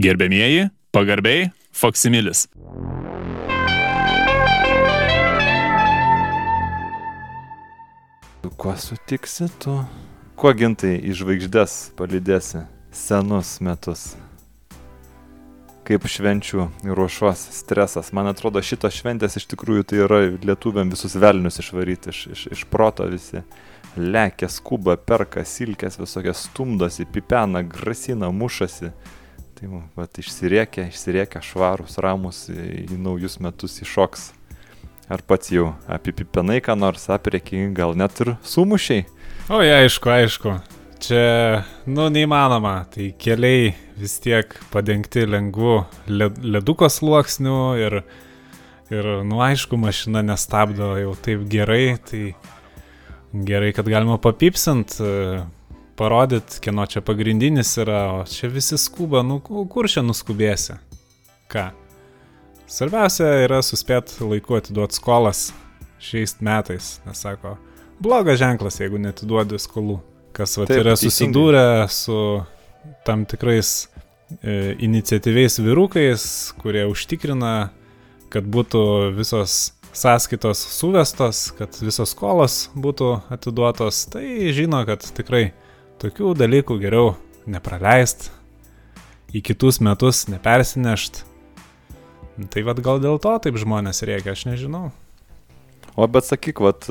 Gerbėmieji, pagarbiai, Foksimilis. Kuo sutiksi tu? Kuo gintai į žvaigždės palydėsi senus metus? Kaip švenčių ruošos stresas. Man atrodo, šitos šventės iš tikrųjų tai yra lietuviam visus velnius išvaryti iš, iš, iš proto visi. Lekia, skuba, perka, silkės visokias stumdosi, pipena, grasina, mušasi. Tai, va, išsiriekia, išsiriekia švarus, ramus į, naujus metus iššoks Ar pats jau apipipenai, ką nors apriekiai, gal net ir sumušiai? O, aišku, aišku. Čia, nu, neįmanoma. Tai keliai vis tiek padengti lengvu leduko sluoksniu ir, ir, nu, aišku, mašina nestabdo jau taip gerai. Tai gerai, kad galima papipsint, parodyt, kieno čia pagrindinis yra, o čia visi skuba, nu, kur čia nuskubėsi? Ką? Svarbiausia yra suspėti laiku atiduoti skolas šiais metais, nes sako, blogas ženklas, jeigu netiduodi skolų. Kas vat, Taip, yra susidūrę su tam tikrais e, iniciatyviais vyrukais, kurie užtikrina, kad būtų visos sąskaitos suvestos, kad visos skolos būtų atiduotos, tai žino, kad tikrai tokių dalykų geriau nepraleist, į kitus metus nepersinešt Tai vad gal dėl to taip žmonės reikia, aš nežinau. O bet sakyk, vat,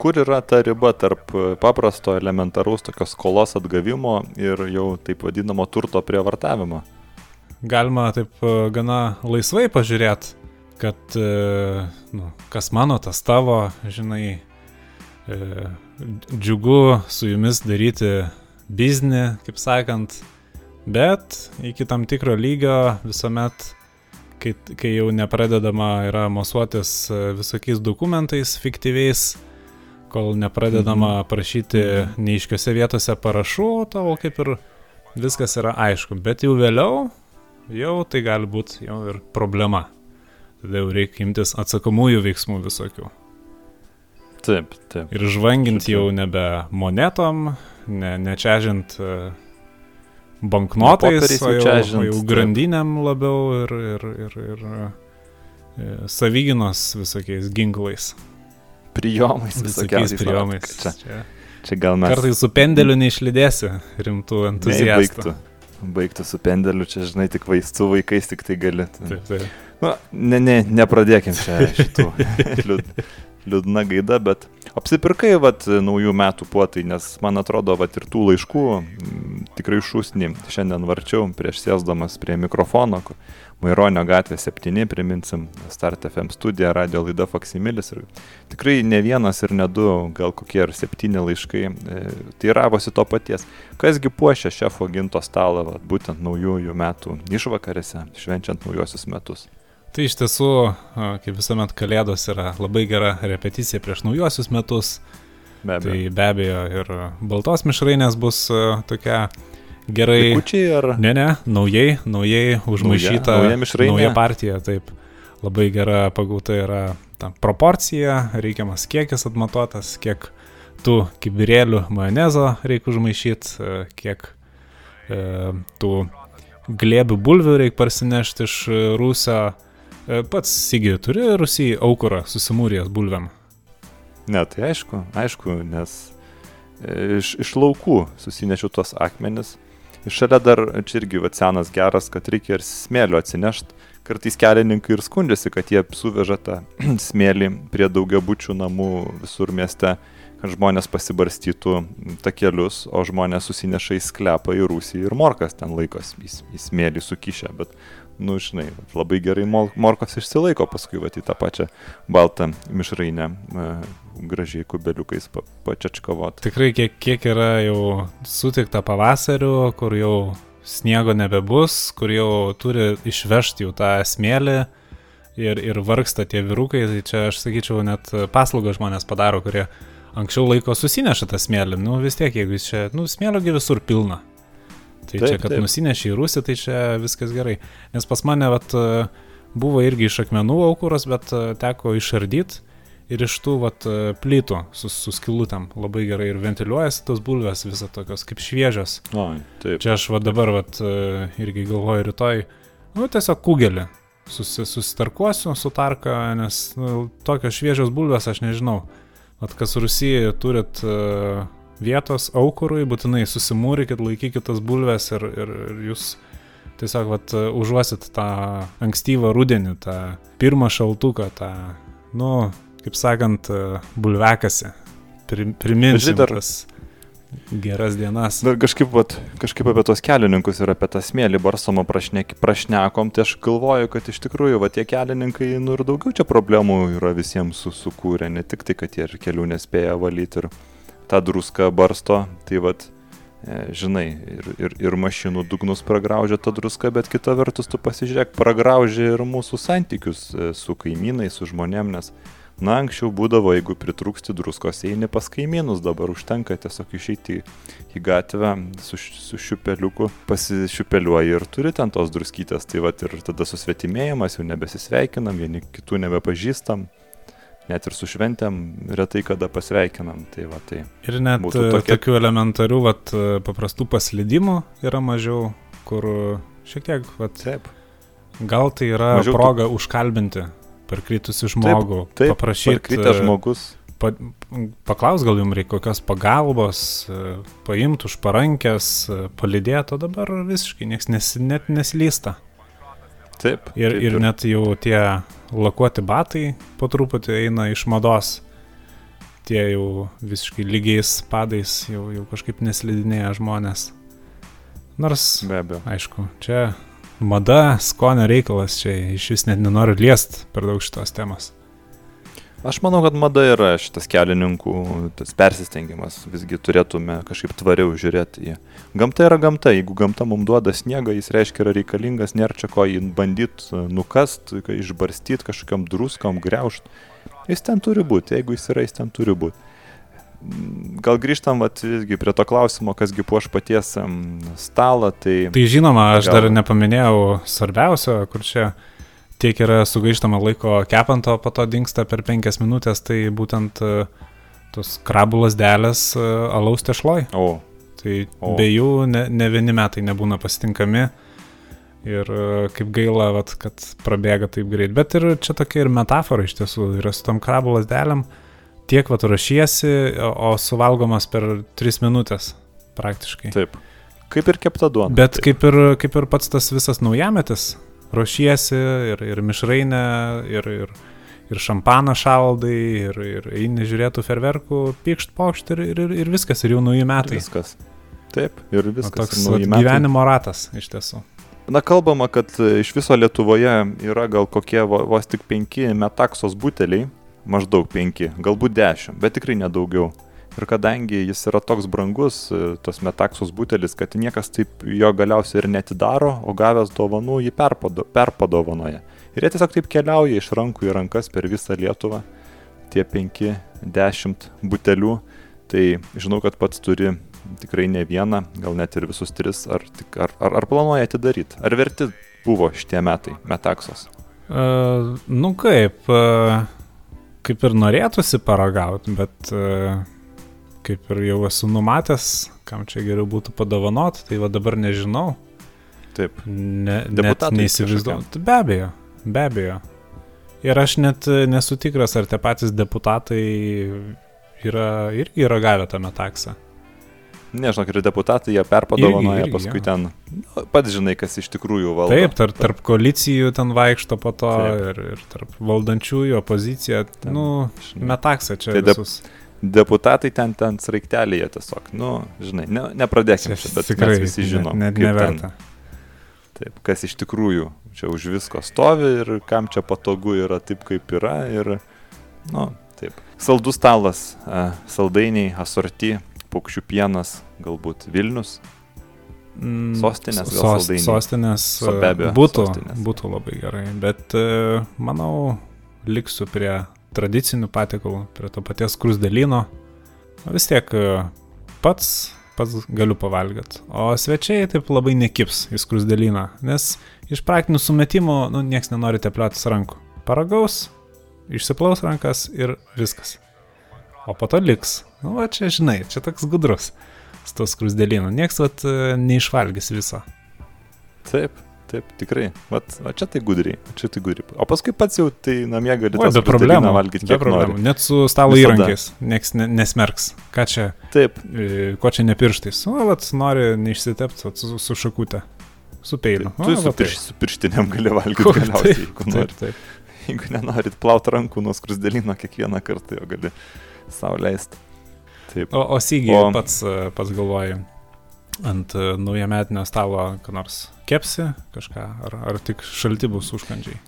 kur yra ta riba tarp paprasto elementaraus tokios skolos atgavimo ir jau taip vadinamo turto prievartavimo? Galima taip e, gana laisvai pažiūrėti, kad e, nu, kas mano, tas tavo, žinai, e, džiugu su jumis daryti biznį, kaip sakant, bet iki tam tikro lygio visuomet kai, kai jau nepradedama yra mosuotis e, visokiais dokumentais fiktyviais, kol nepradedama mhm. prašyti neiškiose vietose parašų, tol kaip ir viskas yra aišku. Bet jau vėliau, jau tai gali būti jau ir problema. Tada jau reikia imtis atsakomųjų veiksmų visokių. Taip, taip. Ir žvangint jau nebe monetom, ne, nečiažint uh, banknotais, o jau, o jau grandinėm labiau ir, ir, ir, ir, ir e, savyginos visokiais ginklais. Prijomais, visokiais prijomais. Čia, čia, čia gal mes. Kartais su pendeliu neišlydėsi rimtų entuziastų. Baigtų, baigtų su pendeliu, čia žinai, tik vaistų vaikais tik tai gali. Taip, taip. Nu, ne, ne, nepradėkim čia šitų liūd, liūdna gaida, bet apsipirkai vat, naujų metų puotai, nes man atrodo, vat, ir tų laiškų m, tikrai šūsnį šiandien varčiau prieš sėsdamas prie mikrofono. Maironio gatvė 7, priminsim, Start FM studija, radio laida Faksimilis. Ir tikrai ne vienas ir ne du, gal kokie ir septyni laiškai e, teiravosi to paties. Kasgi puošia šefo ginto stalą, vat, būtent naujųjų metų išvakarėse, švenčiant naujosius metus. Tai iš tiesų, kaip visuomet, Kalėdos yra labai gera repeticija prieš naujuosius metus. Be abejo. Tai be abejo ir baltos mišrainės bus tokia gerai. Kučiai ar? Ne, ne, naujai, naujai užmaišyta. Nauja, nauja mišrainė. Nauja partija, taip. Labai gera pagauta yra ta proporcija, reikiamas kiekis atmatuotas, kiek tų kibirėlių majonezo reikia užmaišyti, kiek e, tų glėbių bulvių reikia parsinešti iš rūsio pats Sigi turi Rusijai aukurą susimūrėjęs bulviam? Ne, tai aišku, aišku, nes e, iš, iš laukų susinešiau tuos akmenis. Ir šalia dar čia irgi va, senas geras, kad reikia ir smėlio atsinešti. Kartais kelininkai ir skundžiasi, kad jie suveža tą smėlį prie daugiabučių namų visur mieste, kad žmonės pasibarstytų takelius, o žmonės susineša į sklepą į Rusiją ir morkas ten laikos į, į smėlį sukišę. Bet nu, žinai, labai gerai morkos išsilaiko paskui, va, į tą pačią baltą mišrainę, e, gražiai kubeliukais pa, pačiačkavot. Tikrai kiek, kiek yra jau sutikta pavasariu, kur jau sniego nebebus, kur jau turi išvežti jau tą smėlį ir, ir vargsta tie vyrukai, tai čia aš sakyčiau net paslaugą žmonės padaro, kurie anksčiau laiko susineša tą smėlį, nu vis tiek, jeigu jis čia, nu smėliogi visur pilna. Tai taip, čia, kad taip. nusinešė į Rusiją, tai čia viskas gerai. Nes pas mane vat, buvo irgi iš akmenų aukuras, bet teko išardyti ir iš tų vat, e, plytų su, su skilutėm labai gerai ir ventiliuojasi tos bulvės visą tokios kaip šviežios. O, taip. Čia aš va dabar vat, e, irgi galvoju rytoj, nu tiesiog kugelį susi, susitarkuosiu su tarka, nes nu, tokios šviežios bulvės aš nežinau. Vat kas Rusijoje turit uh, vietos aukurui, būtinai susimūrykit, laikykit tas bulves ir, ir, ir jūs tiesiog vat, užuosit tą ankstyvą rudenį, tą pirmą šaltuką, tą, nu, kaip sakant, bulvekasi. Priminsiu dar- tas geras dienas. Dar kažkaip, vat, kažkaip apie tos kelininkus ir apie tą smėlį barsomą prašnek, prašnekom, tai aš galvoju, kad iš tikrųjų, va tie kelininkai, nu ir daugiau čia problemų yra visiems su, sukūrę, ne tik tai, kad jie ir kelių nespėja valyti ir tą druską barsto, tai vat, e, žinai, ir, ir, ir mašinų dugnus pragraužia tą druską, bet kita vertus tu pasižiūrėk, pragraužia ir mūsų santykius e, su kaimynais, su žmonėm, nes Na, anksčiau būdavo, jeigu pritrūksti druskos, eini pas kaimynus, dabar užtenka tiesiog išeiti į, gatvę su, su šiupeliuku, pasišiupeliuoji ir turi ten tos druskytės, tai va ir tada susvetimėjimas, jau nebesisveikinam, vieni kitų nebepažįstam, net ir su šventėm retai kada pasveikinam, tai va tai. Ir net Būtų tokie... tokių elementarių, vat, paprastų paslydimų yra mažiau, kur šiek tiek, vat, Taip. gal tai yra Mažiau proga užkalbinti parkritusi žmogų, Taip, paprašyti. Kritęs žmogus. Pa, paklaus, gal jums reikia kokios pagalbos, e, paimti už parankės, e, palidėti, o dabar visiškai niekas nes, net neslysta. Taip. Ir, taip, ir net jau tie lakuoti batai po truputį eina iš mados. Tie jau visiškai lygiais padais jau, jau kažkaip neslidinėja žmonės. Nors, Be abejo. aišku, čia mada, skonio reikalas, čia iš vis net nenoriu liest per daug šitos temos. Aš manau, kad mada yra šitas kelininkų tas persistengimas. Visgi turėtume kažkaip tvariau žiūrėti į. Gamta yra gamta. Jeigu gamta mums duoda sniegą, jis reiškia yra reikalingas, nėra čia ko jį bandyti nukast, ka- išbarstyti kažkokiam druskam, greušt. Jis ten turi būti. Jeigu jis yra, jis ten turi būti. Mm, Gal grįžtam vat, visgi prie to klausimo, kasgi puoš paties stalą, tai... Tai žinoma, aš Gal- dar nepaminėjau svarbiausio, kur čia tiek yra sugaištama laiko kepant, o po to dinksta per penkias minutės, tai būtent e, tos krabų lasdelės e, alaus tešloj. O, Tai O. be jų ne, ne vieni metai nebūna pasitinkami. Ir e, kaip gaila, vat, kad prabėga taip greit. Bet ir čia tokia ir metafora iš tiesų yra su tom krabų lasdelėm. Tiek vat ruošiesi, o, o suvalgomas per 3 minutės praktiškai. taip. Kaip ir kepta duona. Bet taip. kaip ir, kaip ir pats tas visas naujametis, ruošiesi ir, ir mišrainę, ir, ir, ir šampaną šaldai, ir, ir eini žiūrėtų ferverkų, pykšt pokšt ir, ir, ir viskas, ir jau nauji metai. Viskas. Taip, ir O viskas. toks ir gyvenimo ratas iš tiesų. Na, kalbama, kad e, iš viso Lietuvoje yra gal kokie vo- vos tik penki metaksos buteliai, maždaug penki, galbūt dešimt, bet tikrai nedaugiau. Ir kadangi jis yra toks brangus, e, tas metaksos butelis, kad niekas taip jo galiausiai ir netidaro, o gavęs dovanų jį perpado, perpadovanoja. Ir jie tiesiog taip keliauja iš rankų į rankas per visą Lietuvą, tie penki, dešimt butelių. Tai žinau, kad pats turi tikrai ne vieną, gal net ir visus tris, ar, tik- ar, ar, ar planuoja atidaryti? Ar verti buvo šitie metai, metaksos? Uh, nu kaip, uh, kaip ir norėtųsi paragauti, bet uh, kaip ir jau esu numatęs, kam čia geriau būtų padovanoti, tai va dabar nežinau. Taip. Ne, net neįsivaizduoju. Be abejo, be abejo. Ir aš net e, nesu tikras, ar tie patys deputatai yra, irgi yra gavę tame taksą. Nežinau, ir deputatai jie perpadovanoja, paskui jo. ten, nu, pats žinai, kas iš tikrųjų valdo. Taip, tarp, tarp koalicijų ten vaikšto po to Taip. ir, ir tarp valdančiųjų, opozicija. Ten, Nu, žinai. metaksą čia Tai visus. Deputatai ten, ten sraigtelėje tiesiog, nu, žinai, ne, nepradėkime čia, bet tikrai visi žinom, net ten, neverta. taip, kas iš tikrųjų čia už visko stovi ir kam čia patogu yra taip, kaip yra. Ir, nu, taip. Saldus stalas, a, saldainiai, asorti, paukščių pienas, galbūt Vilnius. Mm, Sostinės gal sos, saldainiai? sostinės So- be abejo, būtų, sostinės. būtų labai gerai, bet e, manau, liksiu prie tradicinių patiekalų, prie to paties krusdelino. Vis tiek e, pats, pats galiu pavalgyti. O svečiai taip labai nekips į krusdeliną, nes iš praktinių sumetimų, nu, nieks nenori tepliotis rankų. Paragaus, išsiplaus rankas ir viskas. O po to liks. Nu, va čia žinai, čia toks gudrus. Su to skrusdėlynu. Niekas vat e, neišvalgys viso. Taip, taip, tikrai. Vat, va čia tai gudriai, čia tai gudriai. O paskui pats jau tai namie gali O, tą be problemų. valgyti Be problemų. nori. Net su stalo Visada. įrankiais. Niekas ne, nesmerks. Ką čia, Taip, e, ko čia nepirštais. O, vat nori neišsitepti su, su šakute. Su peiliu. tu O, su, va taip. pirš, su pirštinėm gali valgyti Ko- galiausiai, taip, jeigu nori. Taip, taip. Jeigu nenorit plauti rankų nuo skrusdėlyno kiekvieną kartą, jo gali savo leisti. Taip. O, o Sygi, O- pats, pats galvoji, ant e, naujametinio stalo, ką nors kepsi kažką, ar, ar tik šalti bus užkandžiai?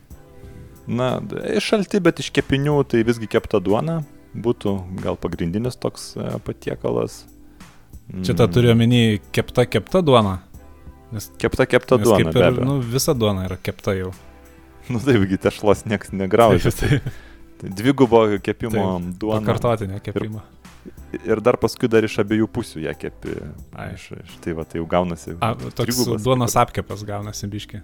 Na, šalti, bet iš kepinių tai visgi kepta duona būtų gal pagrindinis toks e, patiekalas. Čia tą turiu omeny kepta, kepta duona. Nes, Kepta, kepta nes duona. kaip ir, nu, visa duona yra kepta jau. Nu taipgi tešlos niekas negraužia. Taip, Tai dvigubo kepimo duona. Pakartotinė kepimo. Ir dar paskui dar iš abiejų pusių ją kepi. Iš, iš, tai va, tai jau gaunasi. A, toks trigubas duonos kaip apkepas gaunasi biški.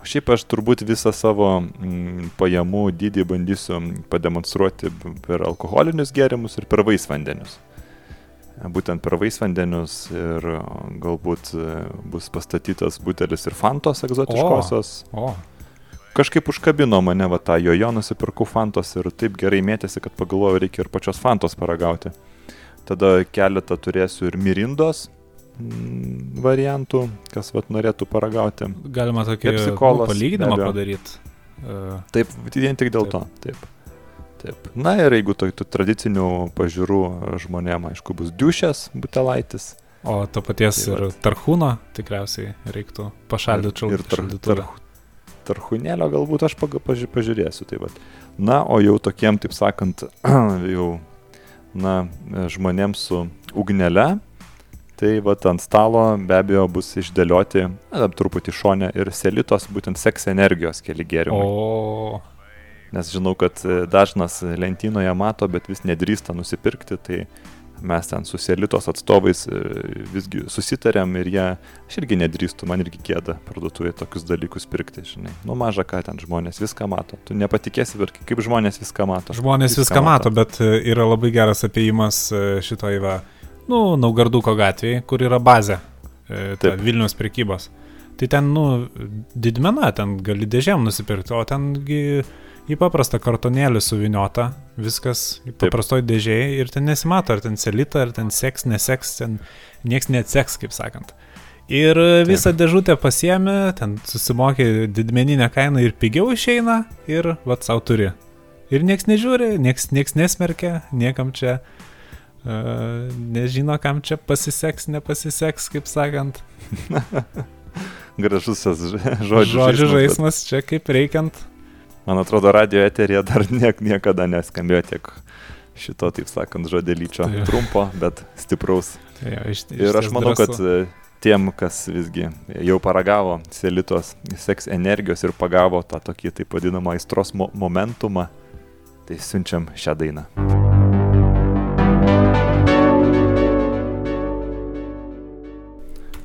O Šiaip aš turbūt visą savo mm, pajamų dydį bandysiu pademonstruoti per alkoholinius gėrimus ir per vaisvandenius. Būtent per vaisvandenius ir o, galbūt e, bus pastatytas butelis ir fantos egzotiškosios. O, Kažkaip užkabino mane va tą jojo, nusipirkau fantos ir taip gerai mėtėsi, kad pagalvojau, reikia ir pačios fantos paragauti. Tada keletą turėsiu ir mirindos mm, variantų, kas vat norėtų paragauti. galima tokį Pepsi-Colas, palyginimą padaryti. Uh, Taip, vien tik dėl to. Taip. Taip. Na ir jeigu to, tų tradicinių pažiūrų žmonėm, aišku, bus dušės butelaitis. o to paties Tai ir tarhūno tikriausiai reiktų pašaldyti ir tar, šaldytuvą. tar, tarhunėlio galbūt aš paži, pažiūrėsiu. Tai vat. na, o jau tokiem, taip sakant, jau, na, žmonėms su ugnele, tai vat ant stalo be abejo bus išdėlioti, na, truputį šonę ir selitos, būtent seks energijos keli gėrimai. O, Nes žinau, kad e, dažnas lentynoje mato, bet vis nedrįsta nusipirkti, tai mes ten su Selitos atstovais e, visgi susitarėm ir jie, aš irgi nedrįstu, man irgi gėda parduotuvėje tokius dalykus pirkti, žinai. Nu maža ką ten žmonės viską mato. Tu nepatikėsi, bet kaip žmonės viską mato. žmonės viską mato, bet e, yra labai geras apėjimas e, šitoj, va, nu, Naugarduko gatvėje, kur yra bazė. Vilnius prekybos. Tai ten, nu, didmena, ten gali dėžėm nusipirkti, o tengi į paprastą kartonėlį suviniota, viskas Taip. paprastoj dėžėje ir ten nesimato, ar ten celita, ar ten seks, neseks, ten nieks neatseks, kaip sakant. Ir visą dėžutę pasiemi, ten susimokė didmeninę kainą ir pigiau išeina ir vat savo turi. Ir nieks nežiūri, nieks, nieks nesmerkia, niekam čia uh, nežino, kam čia pasiseks, nepasiseks, kaip sakant. Gražus tas žodžių, Žodžių žaismas, žaismas čia kaip reikiant. Man atrodo, radio eterija dar niek, niekada neskambėjo tiek šito, taip sakant, žodelyčio Tai- trumpo, bet stipraus. Tai jo, iš, Ir aš manau, kad e, tiem, kas visgi jau paragavo selitos seks energijos ir pagavo tą tokį taip vadinamą aistros mo momentumą, tai siunčiam šią dainą.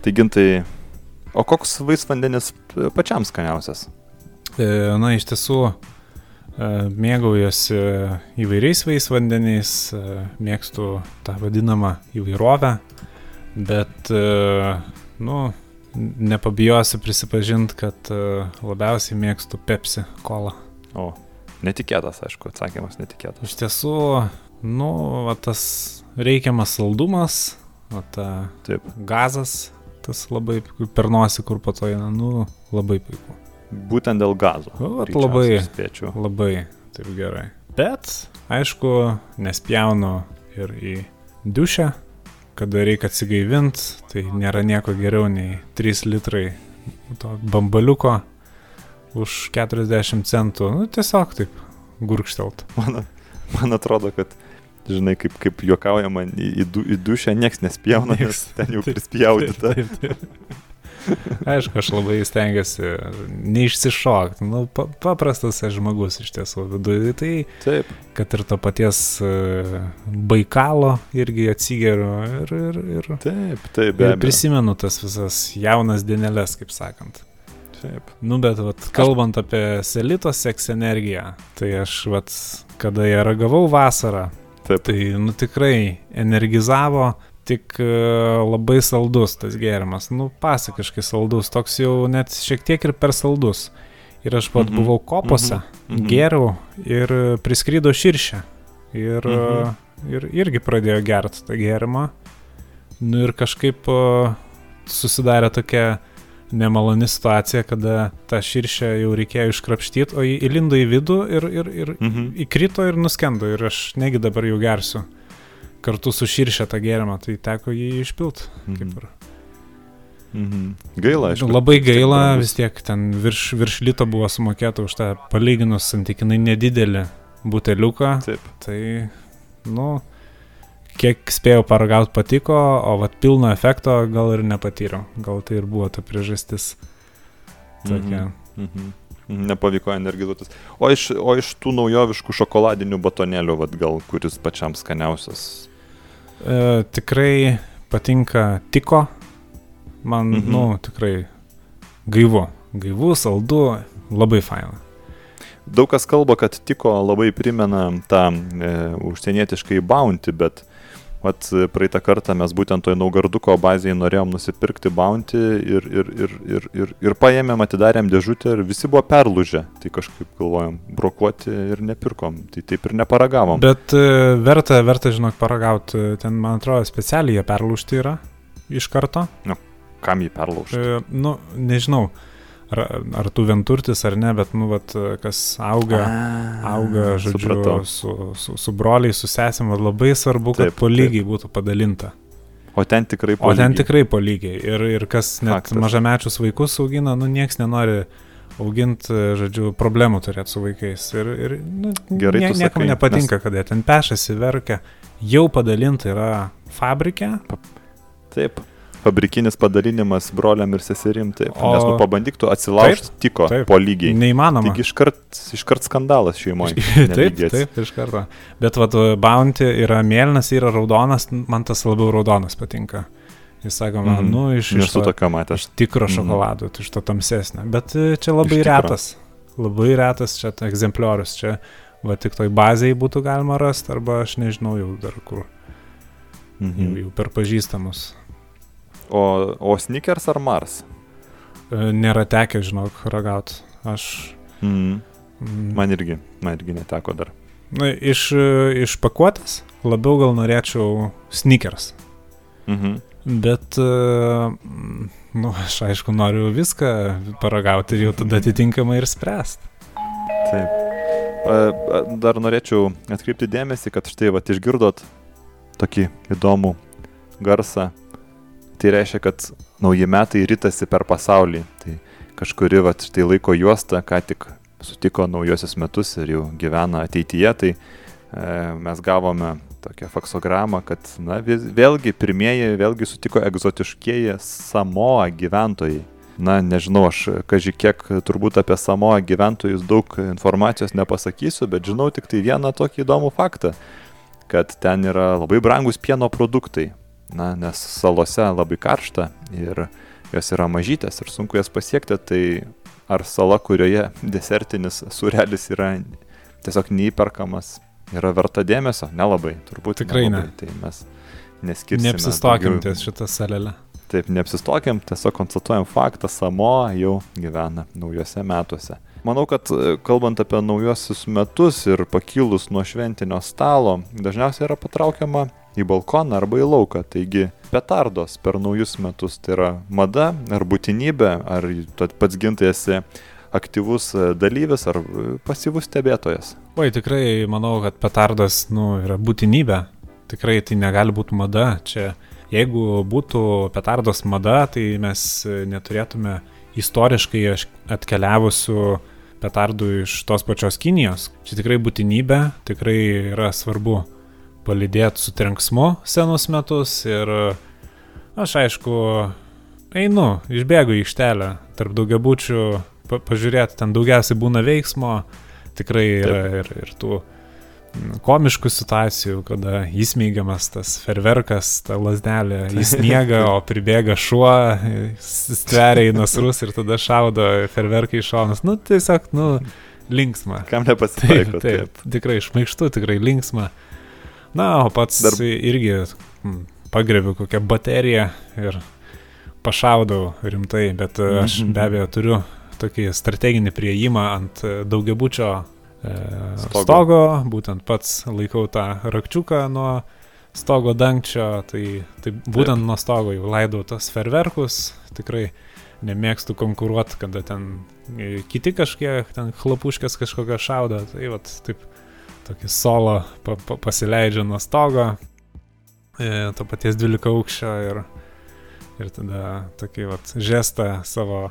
Tai gintai, o koks vaisvandenis pačiam skaniausias? E, Na, iš tiesų, e, mėgaujuosi įvairiais vaisvandeniais, e, mėgstu tą vadinamą įvairovę, bet, nu, nepabijosiu prisipažinti, kad labiausiai mėgstu Pepsi kolą. O, netikėtas, aišku, atsakymas netikėtas. Iš tiesų, nu, va, tas reikiamas saldumas, va, ta Taip. gazas, tas labai per nosį, kur po to eina, nu, labai puiku. Būtent dėl gazo. O, vat labai. Spėčiau. Labai taip gerai. Bet, aišku, nespjaunu ir į dušę, kada reikia atsigaivinti, tai nėra nieko geriau nei 3 litrai to bambaliuko už 40 centų. Nu, tiesiog taip gurkštelt. Man, man atrodo, kad, žinai, kaip, kaip juokaujama, į, į, du, į dušę nieks nespjauna, nes ten jau Taip, prispjaudyta. Taip, taip. Aišku, aš labai stengiuosi neišsišokti. Nu, pa, paprastas aš žmogus iš tiesų viduje. Tai Taip, kad ir to paties e, baikalo irgi atsigeriu ir, ir, ir, taip, taip, be abejo. prisimenu tas visas jaunas dienelės, kaip sakant. Taip. Nu, bet vat, kalbant apie selito seks energiją, tai aš, vat, kada ją ragavau vasarą, Taip. tai, nu, tikrai energizavo, tik e, labai saldus tas gėrimas, nu, pasakiškai saldus, toks jau net šiek tiek ir per saldus. Ir aš pat Mhm. buvau kopose, Mhm. gėriau ir priskrydo širšę. Ir, Mhm. ir irgi pradėjo gerti tą gėrimą. Nu ir kažkaip o, susidarė tokia nemaloni situacija, kada tą širšę jau reikėjo iškrapštyti, o jį įlindo į vidų ir, ir, ir Mhm. įkrito ir nuskendo. Ir aš negi dabar jau gersiu kartu su širšė tą gėrimą, tai teko jį išpilt. Kaip Mhm. ir. Mhm. Gaila, aišku. Labai gaila, vis tiek ten virš, virš lito buvo sumokėta už tą palyginus santykinai nedidelį buteliuką. Taip. Tai, nu, kiek spėjau paragauti patiko, o vat pilno efekto gal ir nepatyriau. Gal tai ir buvo ta priežastis. Tokia. Mhm. Mhm. Nepavyko energizuotis. O iš, o iš tų naujoviškų šokoladinių batonėlių, vat, gal kuris pačiam skaniausias? E, tikrai patinka tiko. Man, Mhm. nu, tikrai gaivu. Gaivu, saldu, labai faina. Daug kas kalba, kad tiko labai primena tą e, užsienietiškai bounty, bet vat, praeitą kartą mes būtent toj Naugarduko bazėje norėjom nusipirkti bounty ir, ir, ir, ir, ir, ir paėmėm, atidarėm dėžutę ir visi buvo perlūžę. Tai kažkaip galvojom, brokuoti ir nepirkom. Tai taip ir neparagavom. Bet e, verta, verta, žinok, paragauti. Ten, man atrodo, specialiai jie perlūšti yra iš karto. Kam jį perlaužti? E, nu, nežinau, ar, ar tu vienturtis ar ne, bet, nu, vat, kas auga, auga, žodžiu, Supratau. su, su, su broliai, su sesėm, vat labai svarbu, kad Taip, po lygiai būtų padalinta. O ten tikrai O ten lygiai. tikrai po lygiai. Ir, ir kas net Faktas. Mažamečius vaikus augina, nu, nieks nenori auginti, žodžiu, problemų turėti su vaikais. Ir, ir nu, Gerai tu niekam sakai, nepatinka, kad jie ten pešasi, verkia. Jau padalinta yra fabrike, Taip. Fabrikinis padalinimas broliam ir seserim, taip. O... Nes nu pabandyk tu atsilaužti tiko taip. po lygiai. neįmanoma. Taigi iškart, iškart skandalas šeimoje. taip, taip, iš karto. Bet vad, Bounty yra mėlynas, yra raudonas, man tas labiau raudonas patinka. Jis sako, man, Mhm. nu, iš, iš, to, tokio matęs. tikro Mhm. šokolado, iš to tamsesnio. Bet e, čia labai retas. Labai retas čia egzempliorius. Čia va tik toj bazėje būtų galima rasti, arba aš nežinau jau dar kur. Jau, Mhm. jau per pažįstamus. O, o Snickers ar Mars? E, Nėra tekę, žinok, ragauti. Aš. Mhm. mm, Man irgi, man irgi neteko dar. Na, iš, iš pakuotės labiau gal norėčiau sneakers. Mhm. Bet, e, nu, aš aišku noriu viską paragauti ir jau tada atitinkamai ir spręsti. Taip. Dar norėčiau atkreipti dėmesį, kad štai va išgirdot tokį įdomų garsą. Tai reiškia, kad nauji metai rytasi per pasaulį. Tai kažkuri va štai laiko juosta, ką tik sutiko naujosius metus ir jau gyvena ateityje. Tai e, mes gavome tokią faksogramą, kad na, vėlgi pirmieji vėlgi sutiko egzotiškieji Samoa gyventojai. Na, nežinau, aš kažkai kiek turbūt apie Samoa gyventojus daug informacijos nepasakysiu, bet žinau tik tai vieną tokį įdomų faktą, kad ten yra labai brangus pieno produktai. Na, nes salose labai karšta ir jos yra mažytės ir sunku jas pasiekti, tai ar sala, kurioje desertinis surelis yra tiesiog neįperkamas, yra verta dėmesio? Nelabai, turbūt Tikrai nelabai. ne. Tai mes neskirsime. Neapsistokim ties šitą salelę. Taip, neapsistokiam, tiesiog konstatuojam faktą, Samoa jau gyvena naujose metuose. Manau, kad e, kalbant apie naujosius metus ir pakilus nuo šventinio stalo, dažniausiai yra patraukiama į balkoną arba į lauką. Taigi, petardos per naujus metus tai yra mada ar būtinybė, ar pats gintai esi aktyvus e, dalyvis ar e, pasyvus stebėtojas. Oi, tikrai manau, kad petardas, nu, yra būtinybė. Tikrai tai negali būti mada. Čia, jeigu būtų petardos mada, tai mes e, neturėtume istoriškai atkeliavusių petardų iš tos pačios Kinijos. Čia tikrai būtinybė, tikrai yra svarbu palidėti su trenksmu senus metus ir aš aišku einu, išbėgu į ištelę tarp daugiabučių, pa pažiūrėti, ten daugiausiai būna veiksmo, tikrai yra ir, ir tų komiškų situacijų, kada įsmeigiamas tas ferverkas, ta lasdelė, jis miega, o pribėga šuo, stveria į nasrus ir tada šaudo ferverkai iš šonas. Nu, tiesiog, nu, linksma. Kam nepasitaiko? Taip, taip, tikrai šmaikštu, tikrai linksma. Na, o pats Dar... irgi hm, pagrebiu kokią bateriją ir pašaudau rimtai, bet -hmm. aš be abejo turiu tokį strateginį prieimą ant daugiabučio e, stogo. stogo, būtent pats laikau tą rakčiuką nuo stogo dangčio, tai, tai būtent Taip. nuo stogo jau laidau tas ferverkus, tikrai nemėgstu konkuruoti, kada ten kiti kažkiek, ten chlapuškas kažkokią šaudo, tai vat taip tokį solo pa, pa, pasileidžia nuo stogo, e, to paties 12 aukščio ir, ir tada tokį vat žestą savo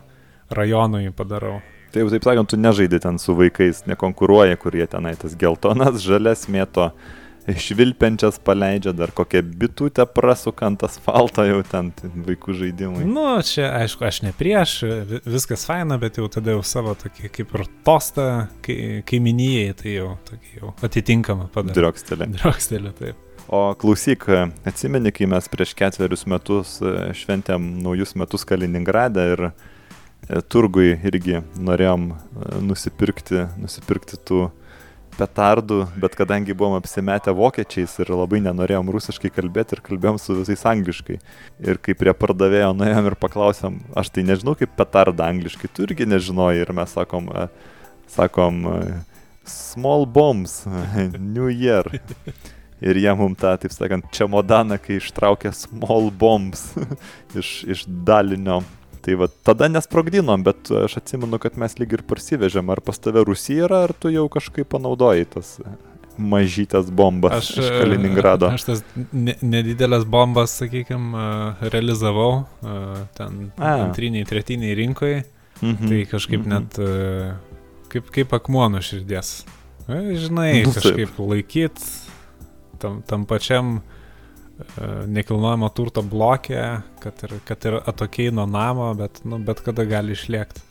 rajonui padarau. Taip, taip sakant, tu nežaidži ten su vaikais, nekonkuruoji, kurie tenai tas geltonas, žalias mėto švilpiančias paleidžia, dar kokią bitutę prasukant asfaltą jau ten vaikų žaidimai. Nu, čia aišku, aš ne prieš, viskas faina, bet jau tada jau savo tokį kaip ir tostą kai, kaiminijai, tai jau, jau atitinkamą padarė. Driokstelė. Driokstelė, taip. O klausyk, atsimeni, kai mes prieš ketverius metus e, šventėm naujus metus Kaliningradą ir e, turgui irgi norėjom e, nusipirkti, nusipirkti tų petardų, bet kadangi buvom apsimetę vokiečiais ir labai nenorėjom rusiškai kalbėti ir kalbėjom su visais angliškai. Ir kai prie pardavėjo nuėjom ir paklausėm, aš tai nežinau kaip petardą angliškai, tu irgi nežinoji ir mes sakom, sakom, small bombs, New Year. Ir jie mum tą, taip sakant, čemodaną, kai ištraukė small bombs iš, iš dalinio Tai va, tada nesprogdinom, bet aš atsimenu, kad mes lyg ir parsivežėm. Ar pas tave Rusija yra, ar tu jau kažkaip panaudojai tas mažytės bombas aš, iš Kaliningrado? Aš tas nedidelės bombas, sakykime, realizavau ten A. antriniai, tretiniai rinkoje. Mhm. Tai kažkaip mhm. net kaip, kaip akmuo nuo širdies. Žinai, nu, kažkaip laikyt tam, tam pačiam E, nekilnojamo turto blokė, kad ir, kad ir atokiai nuo namo, bet, nu, bet kada gali išlėkti.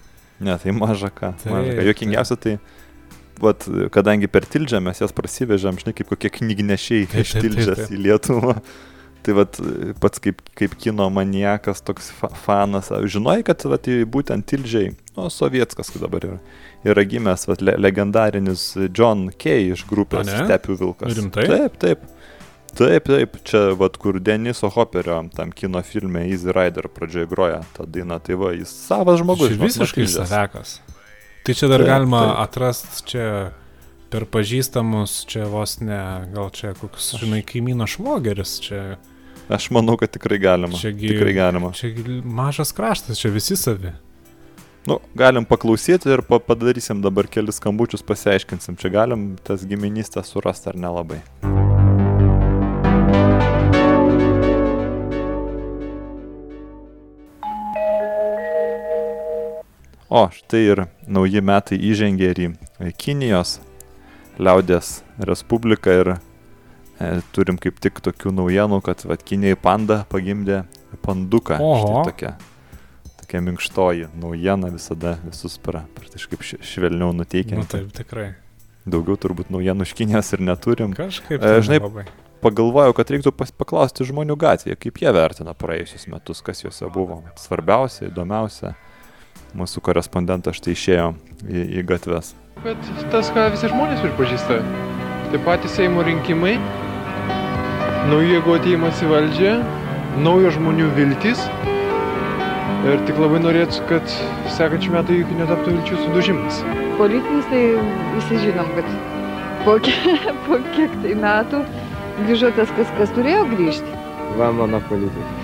Ne, tai maža ką. Tai, maža ką. Jokingiausia tai, vat, kadangi per Tildžią mes jas prasivežėm, žinai, kaip kokie knygnešiai iš Tildžias į Lietuvą. Tai vat, pats kaip, kaip kino maniakas, toks fa fanas, žinai, kad vat, būtent Tildžiai, o Sovietskas dabar yra, yra gimęs vat, le legendarinis John Kay iš grupės Stepių Vilkas. Rimtai? Taip, taip. Taip, taip, čia vat kur Deniso Hopperio tam kino filme Easy Rider pradžioje groja tą dainą, tai va, jis savas žmogus. Jis visiškai savekas. Tai čia dar taip, galima taip. atrasti čia per pažįstamus, čia vos ne, gal čia koks, žinai, kaimyno švogeris, čia... Aš manau, kad tikrai galima. Čiagi, tikrai galima. Čia mažas kraštas, čia visi savi. Nu, galim paklausyti ir pa padarysim dabar kelis skambučius, pasiaiškinsim, čia galim tas giminystę surasti ar nelabai. O, štai ir nauji metai įžengė ir į Kinijos liaudės Respubliką ir e, turim kaip tik tokių naujienų, kad va, Kinijai panda pagimdė panduką. Štai tokia, tokia minkštoji naujiena visada visus pra, praktiškai švelniau nuteikia. Nu, taip, tikrai. Daugiau turbūt naujienų iš Kinijos ir neturim. Kažkaip. E, žinai, labai. pagalvojau, kad reiktų paklausti žmonių gatvėje, kaip jie vertina praėjusius metus, kas juose buvo svarbiausia, įdomiausia mūsų korespondentas štai išėjo į, į gatves. Bet tas, ką visi žmonės pripažįsta, tai patys Seimo rinkimai, naujų jėgų ateimas į valdžią, naujo žmonių viltis. Ir tik labai norėtų, kad sekančių metų įvykių netaptų vilčių sudužimas. Politinis tai visi žinom, kad po, kiek, po kiek tai metų grįžo tas, kas, kas turėjo grįžti. Va mano politika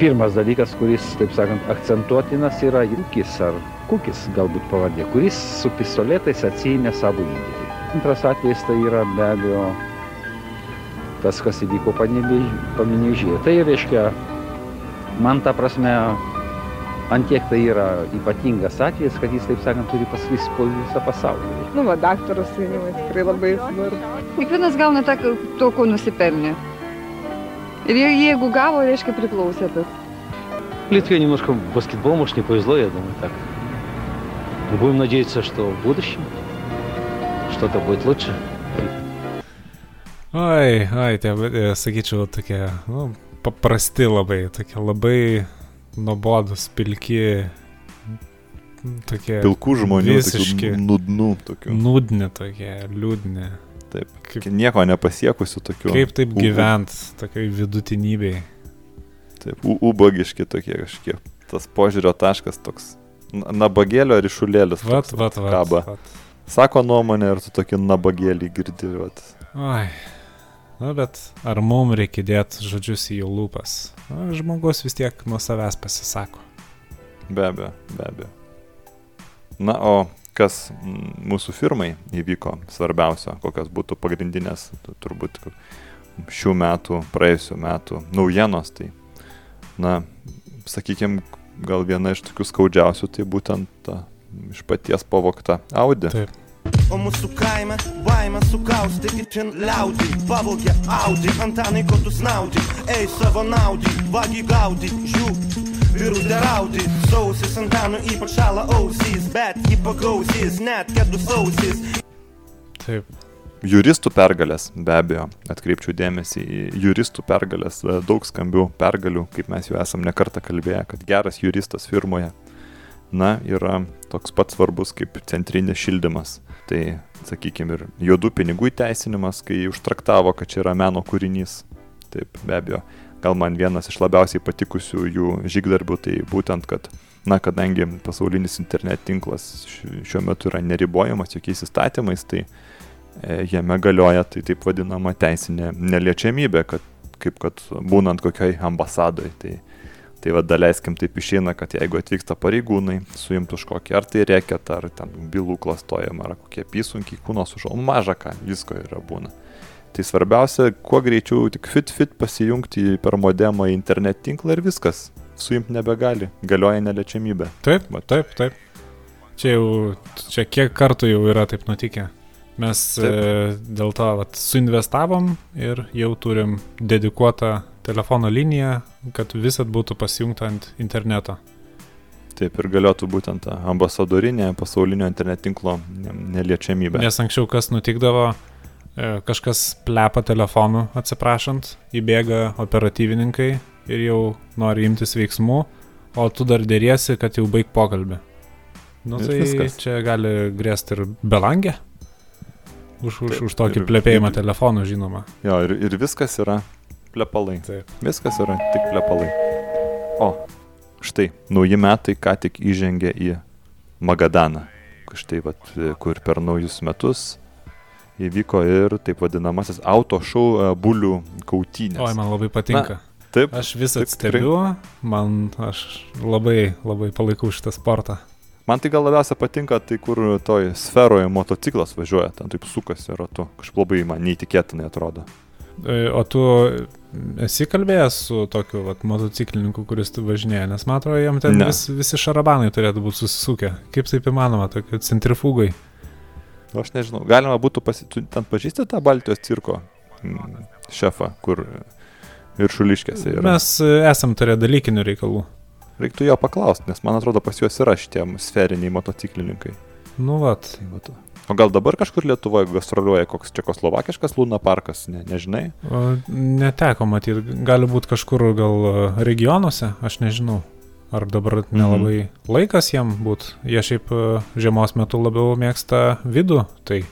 pirmas dalykas, kuris, taip sakant, akcentuotinas yra Jukis ar Kukis galbūt pavardė, kuris su pistoletais atsijėmė savo įdėlį. Antras atvejis tai yra be abejo tas, kas įvyko paminėžyje. Tai reiškia, man ta prasme, antiek tai yra ypatingas atvejis, kad jis, taip sakant, turi pasklisti po visą pasaulį. Nu, va, daktaras suėmimai tikrai labai svarbu. Kiekvienas gauna tą, to, ko nusipelnė. И jeigu гава, reiškia приклаусят tas. В Литве немножко баскетбол, может, не повезло, я думаю, так. Но будем надеяться, что в будущем что-то будет лучше. Oi, oi, tie, e, sakyčiau, tokie, nu, paprasti labai, tokie labai nuobodus, pilki, tokie Pilkų žmonių, visiški. tokių nudnų, tokių. nūdni, tokie liūdni. Taip. Kaip, Nieko nepasiekusių tokių. kaip taip u- gyvent, tokiai vidutinybei. Taip, ubagiški tokie kažkiek. Tas požiūrio taškas toks. na- Nabagėlio ryšulėlis. Vat, toks vat, vat. Kaba. vat. Sako nuomonę ir tu tokį nabagėlį girdi. Vat. Oi. Na, bet ar mums reikia dėti žodžius į jų lūpas? Na, žmogus vis tiek nuo savęs pasisako. Be abejo, be abejo. Na, o kas mūsų firmai įvyko svarbiausio, kokios būtų pagrindinės, tu- turbūt šių metų, praėjusių metų naujienos, tai, na, sakykime, gal viena iš tokių skaudžiausių, tai būtent ta iš paties pavokta Audi. Taip. O mūsų kaime baimę sukausti itin liaudį Pavogė Audi, Antanai, ko tu snaudi Ei savo naudį, vagi gaudį, žiū Vyrų deraudį, sausis Antanų ypač šala ausys Bet jį pagausys, net kedų sausis Taip. Juristų pergalės, be abejo, atkreipčiau dėmesį į juristų pergalės, daug skambių pergalių, kaip mes jau esam nekartą kalbėję, kad geras juristas firmoje, na, yra toks pat svarbus kaip centrinis šildymas. Tai, sakykime, ir juodų pinigų įteisinimas, kai užtraktavo, kad čia yra meno kūrinys. Taip, be abejo. Gal man vienas iš labiausiai patikusių jų žygdarbių, tai būtent, kad, na, kadangi pasaulinis internet tinklas ši- šiuo metu yra neribojamas jokiais įstatymais, tai e, jame galioja tai taip vadinama teisinė neliečiamybė, kad kaip kad būnant kokioj ambasadoje. Tai, tai va, daleiskim taip išeina, kad jeigu atvyksta pareigūnai, suimtų už kokį ar tai reketą, ar ten bylų klastojama, ar kokie apysunkiai kūno sužalom, maža ką, visko yra būna. Tai svarbiausia, kuo greičiau tik fit fit pasijungti per modemą į internet tinklą ir viskas. Suimti nebegali, galioja neliečiamybė. Taip, Vat. taip, taip. Čia jau, čia kiek kartų jau yra taip nutikę. Mes Taip. e, dėl to vat, suinvestavom ir jau turim dedikuotą telefono liniją, kad visat būtų pasijungta ant interneto. Taip ir galėtų būtent ambasadorinė pasaulinio internet tinklo ne- neliečiamybė. Nes anksčiau kas nutikdavo, kažkas plepa telefonu atsiprašant, įbėga operatyvininkai ir jau nori imtis veiksmų, o tu dar dėriesi, kad jau baig pokalbį. Nu Ir tai viskas. čia gali grėsti ir belangė. Už, už, už tokį ir- plepėjimą ir- telefonu, žinoma. Jo, ir, ir viskas yra plepalai. Taip. Viskas yra tik plepalai. O, štai, nauji metai ką tik įžengė į Magadaną. Štai, vat, kur per naujus metus įvyko ir taip vadinamasis auto šou e, bulių kautynės. Oi, man labai patinka. Taip, Aš visą stebiu, man aš labai, labai palaikau šitą sportą. man tai gal labiausia patinka, tai kur toj sferoje motociklas važiuoja, ten taip sukasi ratu. Kažkaip labai man neįtikėtinai atrodo. E, O tu esi kalbėjęs su tokiu vat, motociklininku, kuris tu važinėja, nes man atrodo, jam ten Ne. vis, visi šarabanai turėtų būti susisukę. Kaip taip įmanoma, tokie centrifugai? Nu, Aš nežinau, galima būtų pasi... Tu ten pažįsti tą Baltijos cirko mm, šefą, kur viršuliškėse yra. Mes e, esam turėję dalykinių reikalų. Reiktų jo paklausti, nes man atrodo pas juos yra šitie sferiniai motociklininkai. Nu, vat. Tai. O gal dabar kažkur Lietuvoje gastroliuoja koks čekoslovakiškas Luna parkas, ne, nežinai? o, Neteko matyti, gali būti kažkur gal e, regionuose, aš nežinau. Ar dabar nelabai laikas jam būt. Jie šiaip e, žiemos metu labiau mėgsta vidų, tai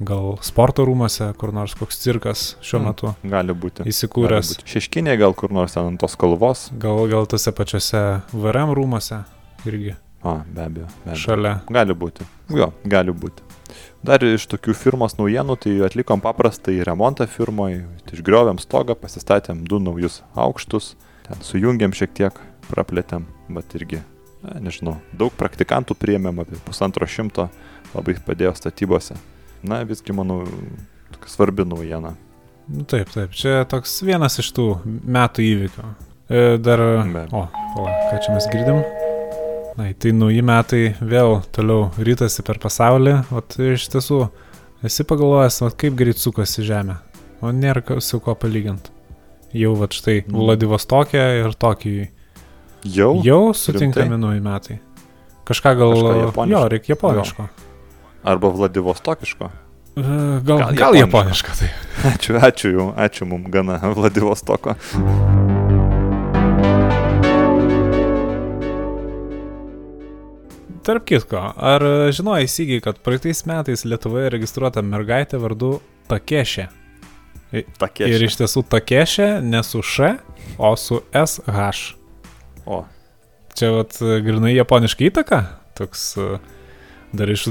gal sporto rūmose, kur nors koks cirkas šiuo Mm. metu Gali būti. įsikūręs. Šeškinė gal kur nors ten ant tos kalvos. Gal, gal tose pačiose VRM rūmose irgi A, be abejo. Be abejo. šalia. Gali būti. Jo, gali būti. Dar iš tokių firmos naujienų, tai atlikom paprastai remontą firmoje, išgriovėm stogą, pasistatėm du naujus aukštus, ten sujungėm šiek tiek, praplėtėm, bet irgi, na, nežinau, daug praktikantų priėmėm apie pusantro šimto, labai padėjo statybose. Na, visgi, manau, svarbi naujiena. Nu, taip, taip, čia toks vienas iš tų metų įvykių. E, Dar... Be. O, pala, ką čia mes girdim? Na, tai nauji metai vėl toliau rytasi per pasaulį, o tai iš tiesų esi pagalvojęs, o kaip greit sukasi Žemė. O nėra su kuo palyginti. Jau va štai Mm. Vladivostokė ir Tokijui. Jau? Jau sutinkami nauji metai. Kažką gal... Kažką japoniško. Jo, reikia japoniško. Arba Vladivostokiško. E, Gal, gal, Gal japoniška. tai. Ačiū, ačiū jau, ačiū mums gana Vladivostoko. Tarp kitko, ar žinojai įsigiai, kad praeitais metais Lietuvoje registruota mergaitė vardu Takešė? Takė. Ir iš tiesų Takešė ne su Š, o su SH. O, Čia vat grinai japoniška įtaka, toks e, dar iš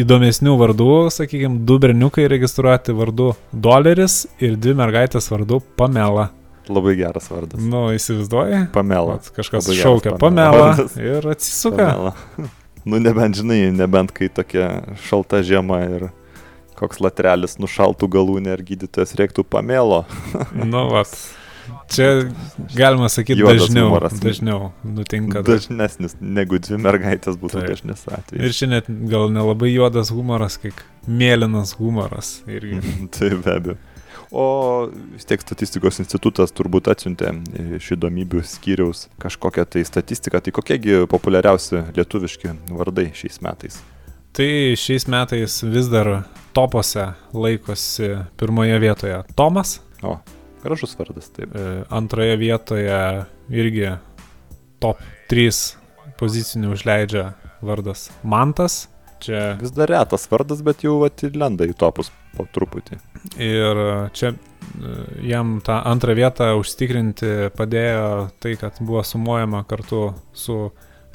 įdomesnių vardų, sakykime, du berniukai registruoti vardu Doleris ir dvi mergaitės vardu Pamela. labai geras vardas. Nu, įsivaizduoji? Pamela. Vat Kažkas Labai šaukia Pamela Pamela ir atsisuka. Pamela. Nu, nebent žinai, nebent kai tokia šalta žiema ir koks latrelis nušaltų galūnė ir gydytojas reiktų pamelo. Nu, vat. Čia galima sakyti dažniau. humoras. Dažniau nutinka. Dažnesnis negu dvi mergaitės būtų Taip. dažnesnis Ir atvejis. čia net gal nelabai juodas humoras, kaip mėlynas humoras. Irgi. Tai be abejo. O vis tiek statistikos institutas turbūt atsiuntė iš įdomybių skyriaus kažkokią tai statistiką. Tai kokiegi populiariausi lietuviški vardai šiais metais? Tai šiais metais vis dar topose laikosi pirmoje vietoje Tomas, O, gražus vardas, taip. e, antroje vietoje irgi top 3 pozicinių užleidžia vardas Mantas. Čia Vis dar retas vardas, bet jau vat, ir lenda į topus po truputį. ir čia e, jam tą antrą vietą užtikrinti padėjo tai, kad buvo sumuojama kartu su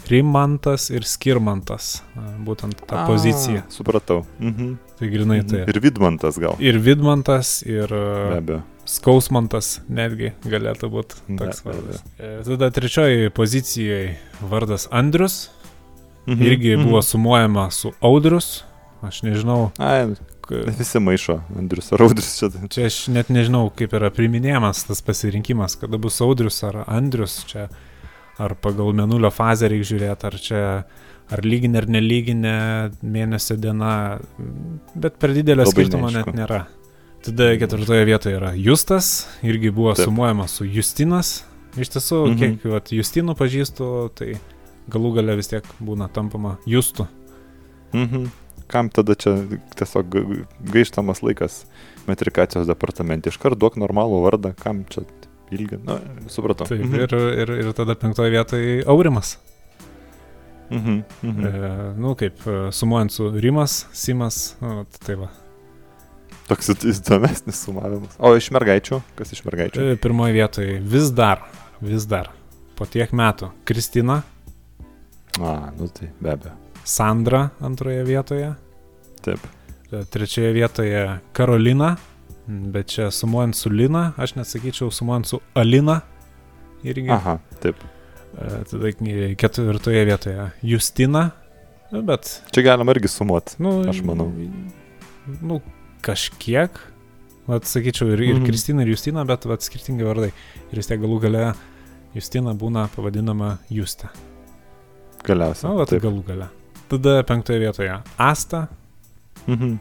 Rimantas ir Skirmantas, e, būtent ta pozicija. Supratau. Mhm. Tai grinai tai. Ir Vidmantas gal. Ir Vidmantas, ir Be abejo. Skausmantas netgi galėtų būti toks vardas. E, Tada trečioji pozicijoje vardas Andrius, Mhm. irgi mhm. buvo sumuojama su Audrius. Aš nežinau, Ai, visi maišo. Andrius ar Audrius čia. čia aš net nežinau, kaip yra priminėjamas tas pasirinkimas, kada bus Audrius ar Andrius čia, ar pagal menulio fazę reikia žiūrėti, ar čia, ar lyginė ar nelyginė mėnesio diena, bet per didelio Labai skirtumo net neaišku. nėra. Tada ketvirtoje vietoje yra Justas, irgi buvo Taip. sumuojamas su Justinas. Iš tiesų, Mhm. kiek vat, Justinų pažįstu, tai galų gale vis tiek būna tampama Justu. Mhm. Kam tada čia tiesiog ga- gaištamas laikas metrikacijos departamente? Iškart duok normalų vardą, kam čia ilgi. Na, supratau. Taip, Mhm. ir, ir, ir tada penktoje vietoje Aurimas. Mhm. Mhm. E, nu, kaip e, sumuojant su Rimas, Simas, nu, tai va. Toks įd- įdomesnis sumavimas. O iš mergaičių? Kas iš mergaičių? E, Pirmoje vietoje vis dar, vis dar, po tiek metų, Kristina, A, nu tai be abejo. Sandra antroje vietoje, Taip. e, trečioje vietoje Karolina, bet čia sumuojant su Lina, aš nesakyčiau sumuojant su Alina. Irgi. Aha, taip. E, Tada ketvirtoje vietoje Justina, bet Čia galima irgi sumuoti. Nu, Aš manau. Nu, kažkiek. Vat sakyčiau, ir, ir Mhm. Kristina, ir Justina, bet vat skirtingi vardai. Ir vis tiek galų gale Justina būna pavadinama Juste. Galiausiai. Na, vat taip. galų gale. Tada penktoje vietoje Asta Mhm.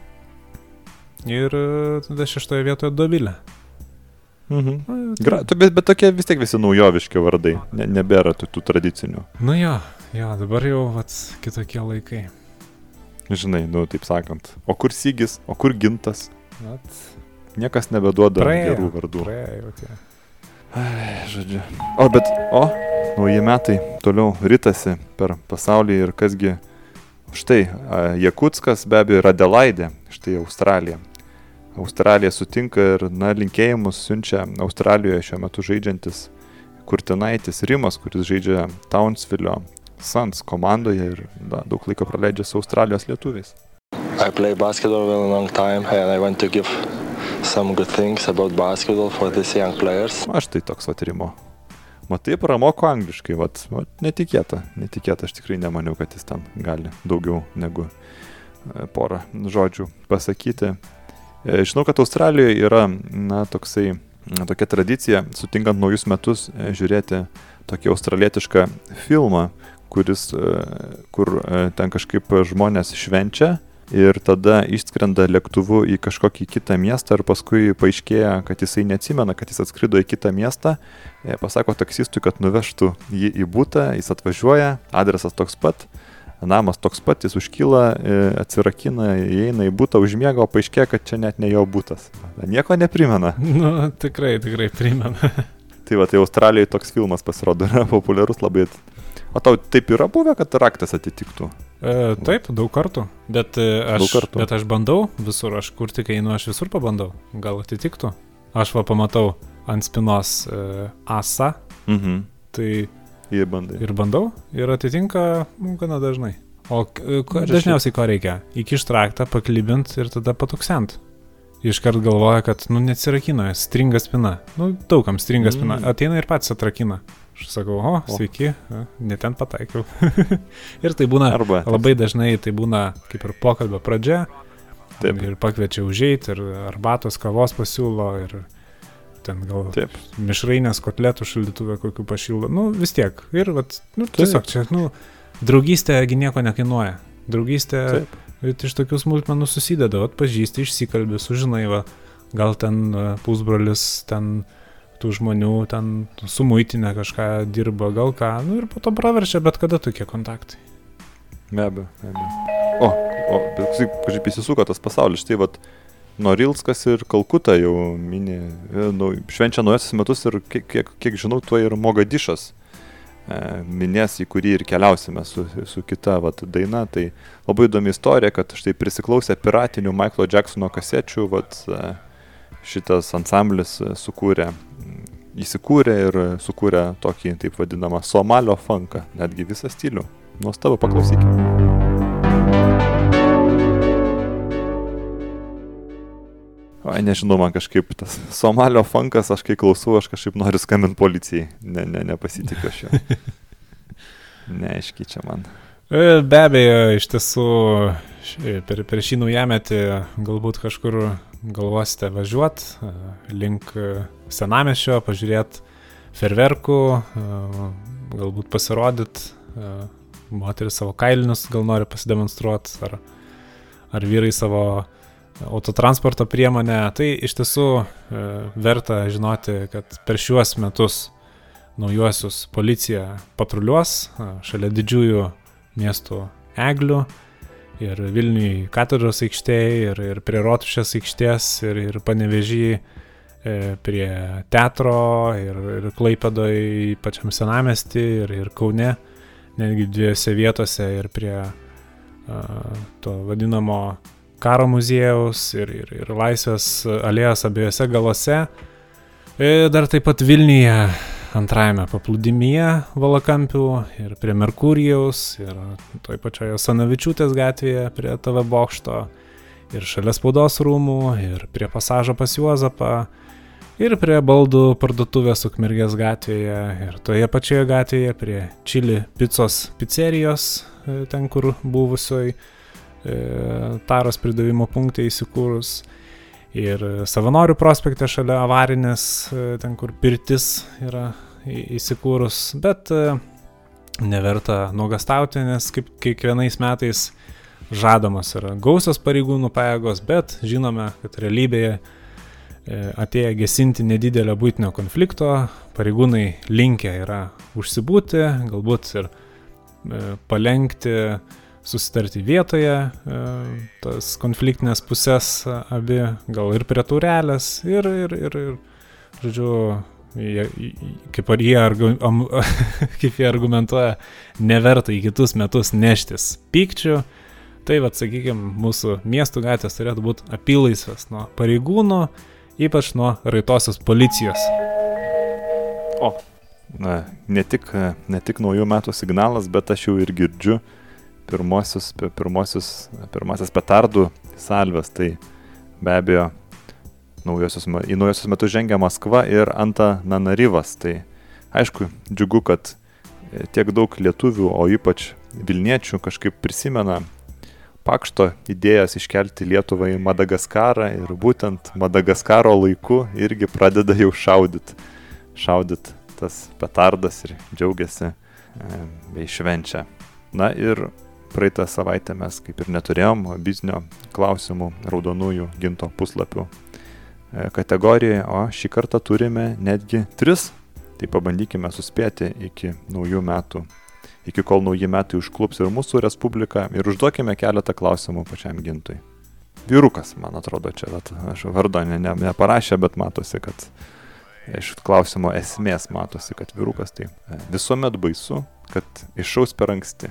ir e, tada šeštoje vietoje Dovilė. Mhm. Tai- Gra, bet, bet tokie vis tiek visi naujoviški vardai. Ne, nebėra tų, tų tradicinių. Nu jo, jo, dabar jau vat kitokie laikai. Žinai, nu taip sakant. O kur Sygis, o kur Gintas? Vat, Niekas nebeduoda Praėjo, gerų vardų. praėjo tie. Ai, žodžiu. O, bet, o, nauji metai toliau rytasi per pasaulį ir kasgi. Štai, Jakutskas be abejo yra Adelaidė, štai Australija. Australija sutinka ir, na, linkėjimus siunčia Australijoje šiuo metu žaidžiantis Kurtinaitis Rimas, kuris žaidžia Townsville Suns komandoje ir na, daug laiko praleidžia su Australijos lietuviais. I play basketball a long time and I want to give some good things about basketball for these young players. Aš tai toks atrimo. Matai, pramoko angliškai, vat, vat, netikėta, netikėta, aš tikrai nemaniau, kad jis ten gali daugiau negu e, porą žodžių pasakyti. E, Žinau, kad Australijoje yra, na, toksai, na, tokia tradicija, sutinkant naujus metus, e, žiūrėti tokį australietišką filmą, kuris, e, kur e, ten kažkaip žmonės švenčia ir tada išskrenda lėktuvu į kažkokį kitą miestą ir paskui paaiškėja, kad jisai neatsimena, kad jis atskrido į kitą miestą, e, pasako taksistui, kad nuvežtų jį į būtą, jis atvažiuoja, adresas toks pat, namas toks pat, jis užkyla, atsirakina, įeina į būtą, užmiega, o paaiškėja, kad čia net ne jo būtas. Nieko neprimena. Nu, tikrai, tikrai primena. Tai va, tai Australijoje toks filmas pasirodo yra populiarus labai. O tau taip yra buvę, kad raktas atitiktų? E, taip, daug kartų. Bet, e, aš, Daug kartų. bet aš bandau visur, aš kur tik einu, aš visur pabandau. Gal atitiktų. Aš va pamatau ant spinos e, asą, Mhm. tai bandai. ir bandau ir atitinka nu, gana dažnai. O e, ko, dažniausiai ko reikia? Įkišt raktą, paklybint ir tada patuksent. Iškart galvoja, kad, nu, neatsirakina, stringa spina. Nu, daugam stringa spina. Mm. Ateina ir pats atrakina. Aš sakau, o, sveiki, a, ne ten pataikiau. ir tai būna Arba. Labai dažnai tai būna kaip ir pokalbio pradžia. Taip. Ir pakviečia užeiti, ir arbatos kavos pasiūlo, ir ten gal Taip. mišrainės kotletų šaldytuvę kokių pašildo. Nu, vis tiek. Ir, vat, nu, Taip. tiesiog čia, nu, draugystė gi nieko nekainuoja. Draugystė Taip. iš tokių smulkmenų susideda, vat pažįsti, išsikalbė, sužinai, va, gal ten pusbrolis, ten tų žmonių, ten su muitinė kažką dirba, gal ką, nu ir po to praverčia bet kada tokie kontaktai. Be abejo, be abejo. O, o, bet kažkaip įsisuko tas pasaulis. Štai vat Norilskas ir Kalkuta jau mini, e, nu, švenčia naujasius metus ir kiek, kiek, kiek žinau, tuo ir Mogadišas e, minės, į kurį ir keliausime su, su kita vat, daina. Tai labai įdomi istorija, kad štai prisiklausę piratinių Michaelo Jacksono kasečių, vat, e, šitas ansamblis sukūrė, įsikūrė ir sukūrė tokį taip vadinamą Somalio funką, netgi visą stilių. Nuostabu, paklausykime. Oi, nežinau, man kažkaip tas Somalio funkas, aš kai klausau, aš kažkaip noriu skambinti policijai. Ne, ne, nepasitikiu aš jo. Neaiškiai čia man. E, Be abejo, iš tiesų per, per šį naujametį galbūt kažkur galvosite važiuoti link e, senamešio, pažiūrėti ferverkų, e, galbūt pasirodyti, moteris savo kailinius gal nori pasidemonstruoti, ar, ar vyrai savo autotransporto priemonę. Tai iš tiesų e, verta žinoti, kad per šiuos metus naujuosius policija patruliuos šalia didžiųjų miestų eglių ir Vilniui katedros aikštėje, ir, ir prie Rotušės aikštės, ir, ir panevežį e, prie teatro, ir, ir Klaipėdoj, pačiam senamesti, ir, ir Kaune, netgi dviejose vietose, ir prie a, to vadinamo karo muziejaus, ir, ir, ir Laisvės alėjos abiejose galose. E, Dar taip pat Vilniuje antrajame paplūdimyje Valakampių ir prie Merkurijaus ir toj pačioje Sanavičiūtės gatvėje prie TV bokšto ir šalia spaudos rūmų ir prie pasažo pas Juozapą ir prie baldų parduotuvės Ukmergės gatvėje ir toje pačioje gatvėje prie Čili picos pizzerijos, e, ten kur buvusioj e, taros pridavimo punkte įsikūrus ir savanorių prospekte šalia avarinės, e, ten kur pirtis yra įsikūrus, bet e, neverta nuogastauti, nes kaip kiekvienais metais žadamos yra gausios pareigūnų pajėgos, bet žinome, kad realybėje e, atėję gesinti nedidelio būtinio konflikto, pareigūnai linkę yra užsibūti, galbūt ir palengti susitarti vietoje, e, tas konfliktinės pusės abi, gal ir prie turelės, ir, ir, ir, ir žodžiu, jie, kaip, ar jie, argu, am, kaip jie argumentuoja, neverta į kitus metus neštis pykčių. Tai vad, sakykime, mūsų miestų gatvės turėtų būti apylaisvės nuo pareigūnų, ypač nuo raitosios policijos. Na, ne tik, ne tik naujų metų signalas, bet aš jau ir girdžiu pirmosius, pi- pirmosius, pirmasis petardų salves. Tai be abejo, naujosius, į naujosius metus žengia Maskva ir Anta Nanarivas. Tai aišku, džiugu, kad e, tiek daug lietuvių, o ypač Vilniečių kažkaip prisimena Pakšto idėjas iškelti Lietuvą į Madagaskarą ir būtent Madagaskaro laiku irgi pradeda jau šaudyti šaudyt tas petardas ir džiaugiasi e, bei švenčia. Na ir praeitą savaitę mes kaip ir neturėjom biznio klausimų raudonųjų ginto puslapių e, kategorijoje, o šį kartą turime netgi tris. Tai pabandykime suspėti iki naujų metų iki kol nauji metai užklups ir mūsų respubliką ir užduokime keletą klausimų pačiam gintui. Vyrukas, man atrodo, čia, vat, aš vardo ne, ne, neparašė, bet matosi, kad iš klausimo esmės matosi, kad vyrukas tai e, visuomet baisu, kad iššaus per anksti.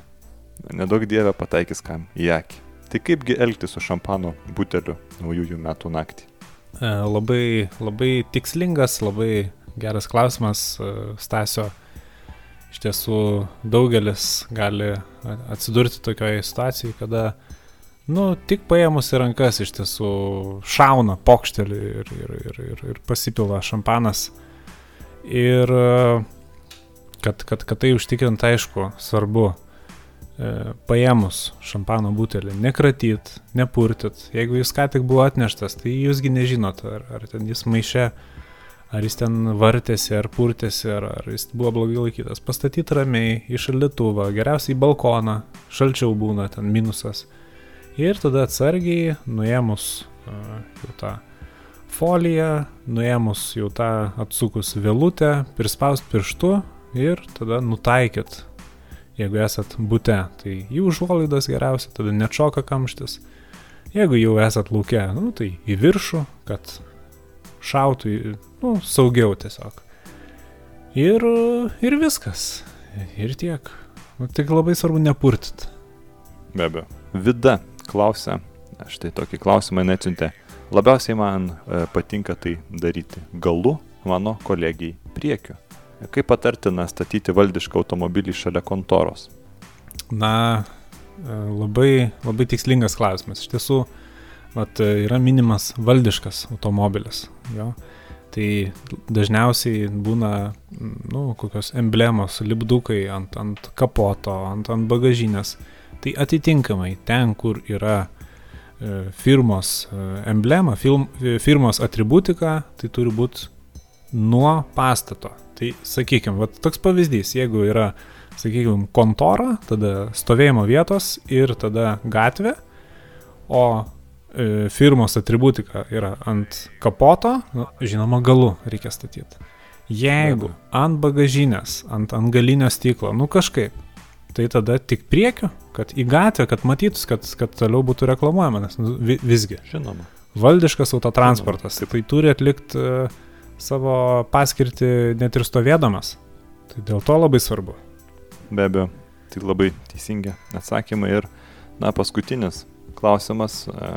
Nedaug dievė pataikys kam į akį. Tai kaipgi elgtis su šampano buteliu naujųjų metų naktį? E, Labai, labai tikslingas, labai geras klausimas e, Stasio. Iš tiesų daugelis gali atsidurti tokioje situacijoje, kada, nu, tik paėmus į rankas iš tiesų šauna pokštelį ir, ir, ir, ir, ir pasipila šampanas. Ir kad, kad, kad tai užtikrint, aišku, svarbu paėmus šampano butelį, nekratyt, nepurtit. Jeigu jis ką tik buvo atneštas, tai jūsgi nežinot, ar, ar ten jis maiše, ar jis ten vartėsi, ar purtėsi, ar, ar jis buvo blogai laikytas. Pastatyti ramiai į šaldytuvą, geriausiai į balkoną, šalčiau būna ten minusas. Ir tada atsargiai, nuėmus uh, jau tą foliją, nuėmus jau tą atsukus vėlutę, prispaust pirštu ir tada nutaikyt Jeigu esat bute, tai į užuolaidas geriausia, tada nečoka kamštis. Jeigu jau esat laukia, nu, tai į viršų, kad šautų, nu, saugiau tiesiog. Ir, ir viskas. Ir tiek. Nu, tik labai svarbu nepurtit. Be abejo. Vida klausia, štai tokį klausimą neatsiuntė. Labiausiai man e, patinka tai daryti galu mano kolegijai priekiu. Kaip patartina statyti valdišką automobilį šalia kontoros? Na, e, labai, labai tikslingas klausimas. Iš tiesų, vat, e, yra minimas valdiškas automobilis. Jo. Tai dažniausiai būna, nu, kokios emblemos, lipdukai ant, ant kapoto, ant, ant bagažinės. Tai atitinkamai ten, kur yra e, firmos e, emblema, film, firmos atributika, tai turi būti nuo pastato. Tai sakykime, toks pavyzdys, jeigu yra sakykime, kontora, tada stovėjimo vietos ir tada gatvė, o e, firmos atributika yra ant kapoto, nu, žinoma, galu reikia statyti. Jeigu ant bagažinės, ant, ant galinio stiklo, nu kažkaip, tai tada tik priekiu, kad į gatvę, kad matytus, kad, kad toliau būtų reklamuojama, nes nu, vi, visgi Žinoma. valdiškas autotransportas, Žinoma, tai turi atlikti e, savo paskirtį net ir stovėdamas. Tai dėl to labai svarbu. Be abejo, tai labai teisingi atsakymai. Ir, na, paskutinis klausimas. E,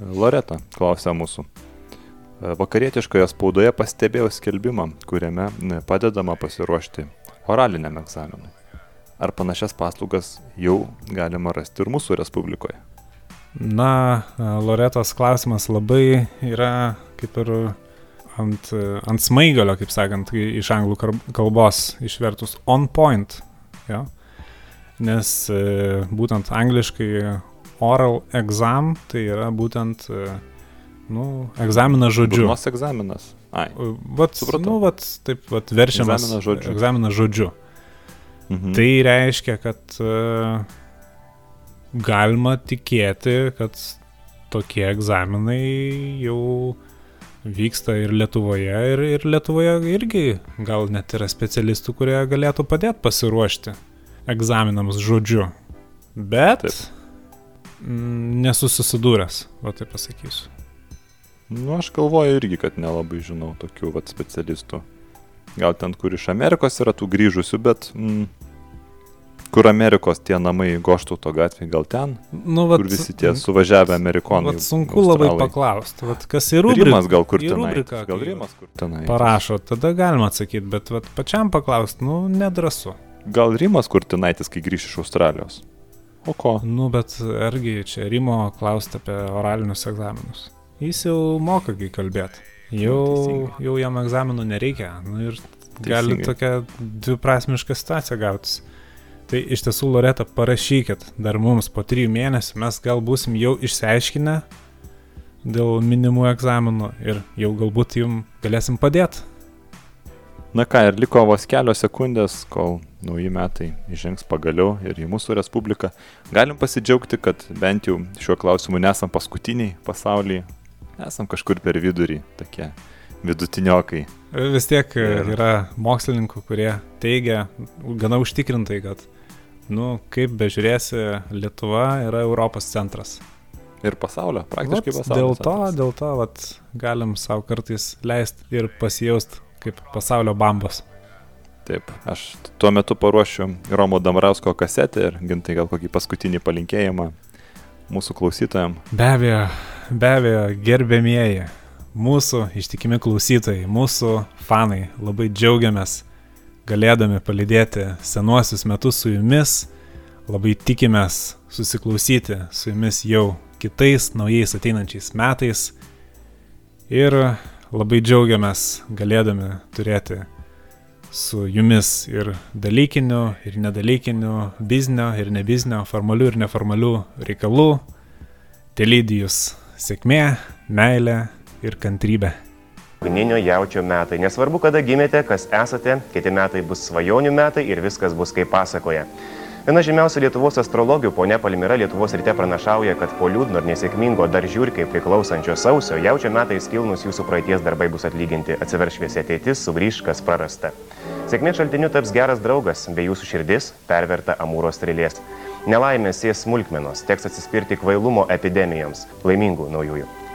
Loreta klausia mūsų. E, Vakarietiškoje spaudoje pastebėjau skelbimą, kuriame ne, padedama pasiruošti oraliniam egzaminui. Ar panašias paslaugas jau galima rasti ir mūsų Respublikoje? Na, e, Loretos klausimas labai yra kaip ir ant, e, ant smaigalio, kaip sakant, iš anglų kalbos išvertus on point. Jo? Nes e, būtent angliškai oral exam tai yra būtent, e, nu, egzaminas žodžiu. Burnos egzaminas. Ai. Vat, Supratau. nu, vat, taip, vat, verčiamas Egzaminas žodžiu. Egzaminas žodžiu. Mhm. Tai reiškia, kad uh, galima tikėti, kad tokie egzaminai jau vyksta ir Lietuvoje, ir, ir Lietuvoje irgi gal net yra specialistų, kurie galėtų padėti pasiruošti egzaminams žodžiu. Bet Taip. mm, nesu susidūręs, va taip pasakysiu. Nu, aš galvoju irgi, kad nelabai žinau tokių vat, specialistų. Gal ten, kur iš Amerikos yra tų grįžusių, bet mm, kur Amerikos tie namai Goštauto gatvė, gal ten, Nu, kur visi tie suvažiavę amerikonai. Vat sunku labai Australai. paklausti. Vat kas į rubriką. Rimas gal kur tenai. rubriką, Gal Rimas kur tenai. Parašo, tada galima atsakyti, bet vat, pačiam paklausti, nu, nedrasu. Gal Rimas kur tenaitis, kai grįš iš Australijos. O ko? Nu, bet argi čia Rimo klausti apie oralinius egzaminus. Jis jau moka kai kalbėti. Jau, teisingai. jau jam egzaminų nereikia. Nu, ir gali Teisingai. tokia dviprasmiška situacija gautis. Tai iš tiesų, Loreta, parašykit dar mums po trijų mėnesių, mes gal būsim jau išsiaiškinę dėl minimų egzaminų ir jau galbūt jum galėsim padėti. Na ką, ir liko vos kelios sekundės, kol nauji metai įžengs pagaliau ir į mūsų respubliką. Galim pasidžiaugti, kad bent jau šiuo klausimu nesam paskutiniai pasaulyje, esam kažkur per vidurį, tokie vidutiniokai. Vis tiek ir... yra mokslininkų, kurie teigia gana užtikrintai, kad nu, kaip bežiūrėsi, Lietuva yra Europos centras. Ir pasaulio, praktiškai Vat pasaulio. Dėl to, centras. dėl to vat, galim savo kartais leisti ir pasijaust kaip pasaulio bambos. Taip, aš tuo metu paruošiu Romo Damrausko kasetę ir gintai gal kokį paskutinį palinkėjimą mūsų klausytojams. Be abejo, be abejo, gerbėmieji, mūsų ištikimi klausytojai, mūsų fanai, labai džiaugiamės galėdami palydėti senuosius metus su jumis, labai tikimės susiklausyti su jumis jau kitais naujais ateinančiais metais ir labai džiaugiamės galėdami turėti su jumis ir dalykinių, ir nedalykinių, biznio ir nebiznio, formalių ir neformalių reikalų. Telydijus sėkmė, meilė ir kantrybė. Ugninio jaučio metai. Nesvarbu, kada gimėte, kas esate, kiti metai bus svajonių metai ir viskas bus kaip pasakoje. Viena žymiausių Lietuvos astrologių, ponia Palmira Lietuvos ryte pranašauja, kad po liūdno ir nesėkmingo dar žiūrkai priklausančio sausio jaučio metais kilnus jūsų praeities darbai bus atlyginti, atsiver šviesi ateitis, sugrįž kas prarasta. Sėkmės šaltiniu taps geras draugas, bei jūsų širdis perverta amūro strėlės. Nelaimės sės smulkmenos, teks atsispirti kvailumo epidemijoms. Laimingų naujųjų.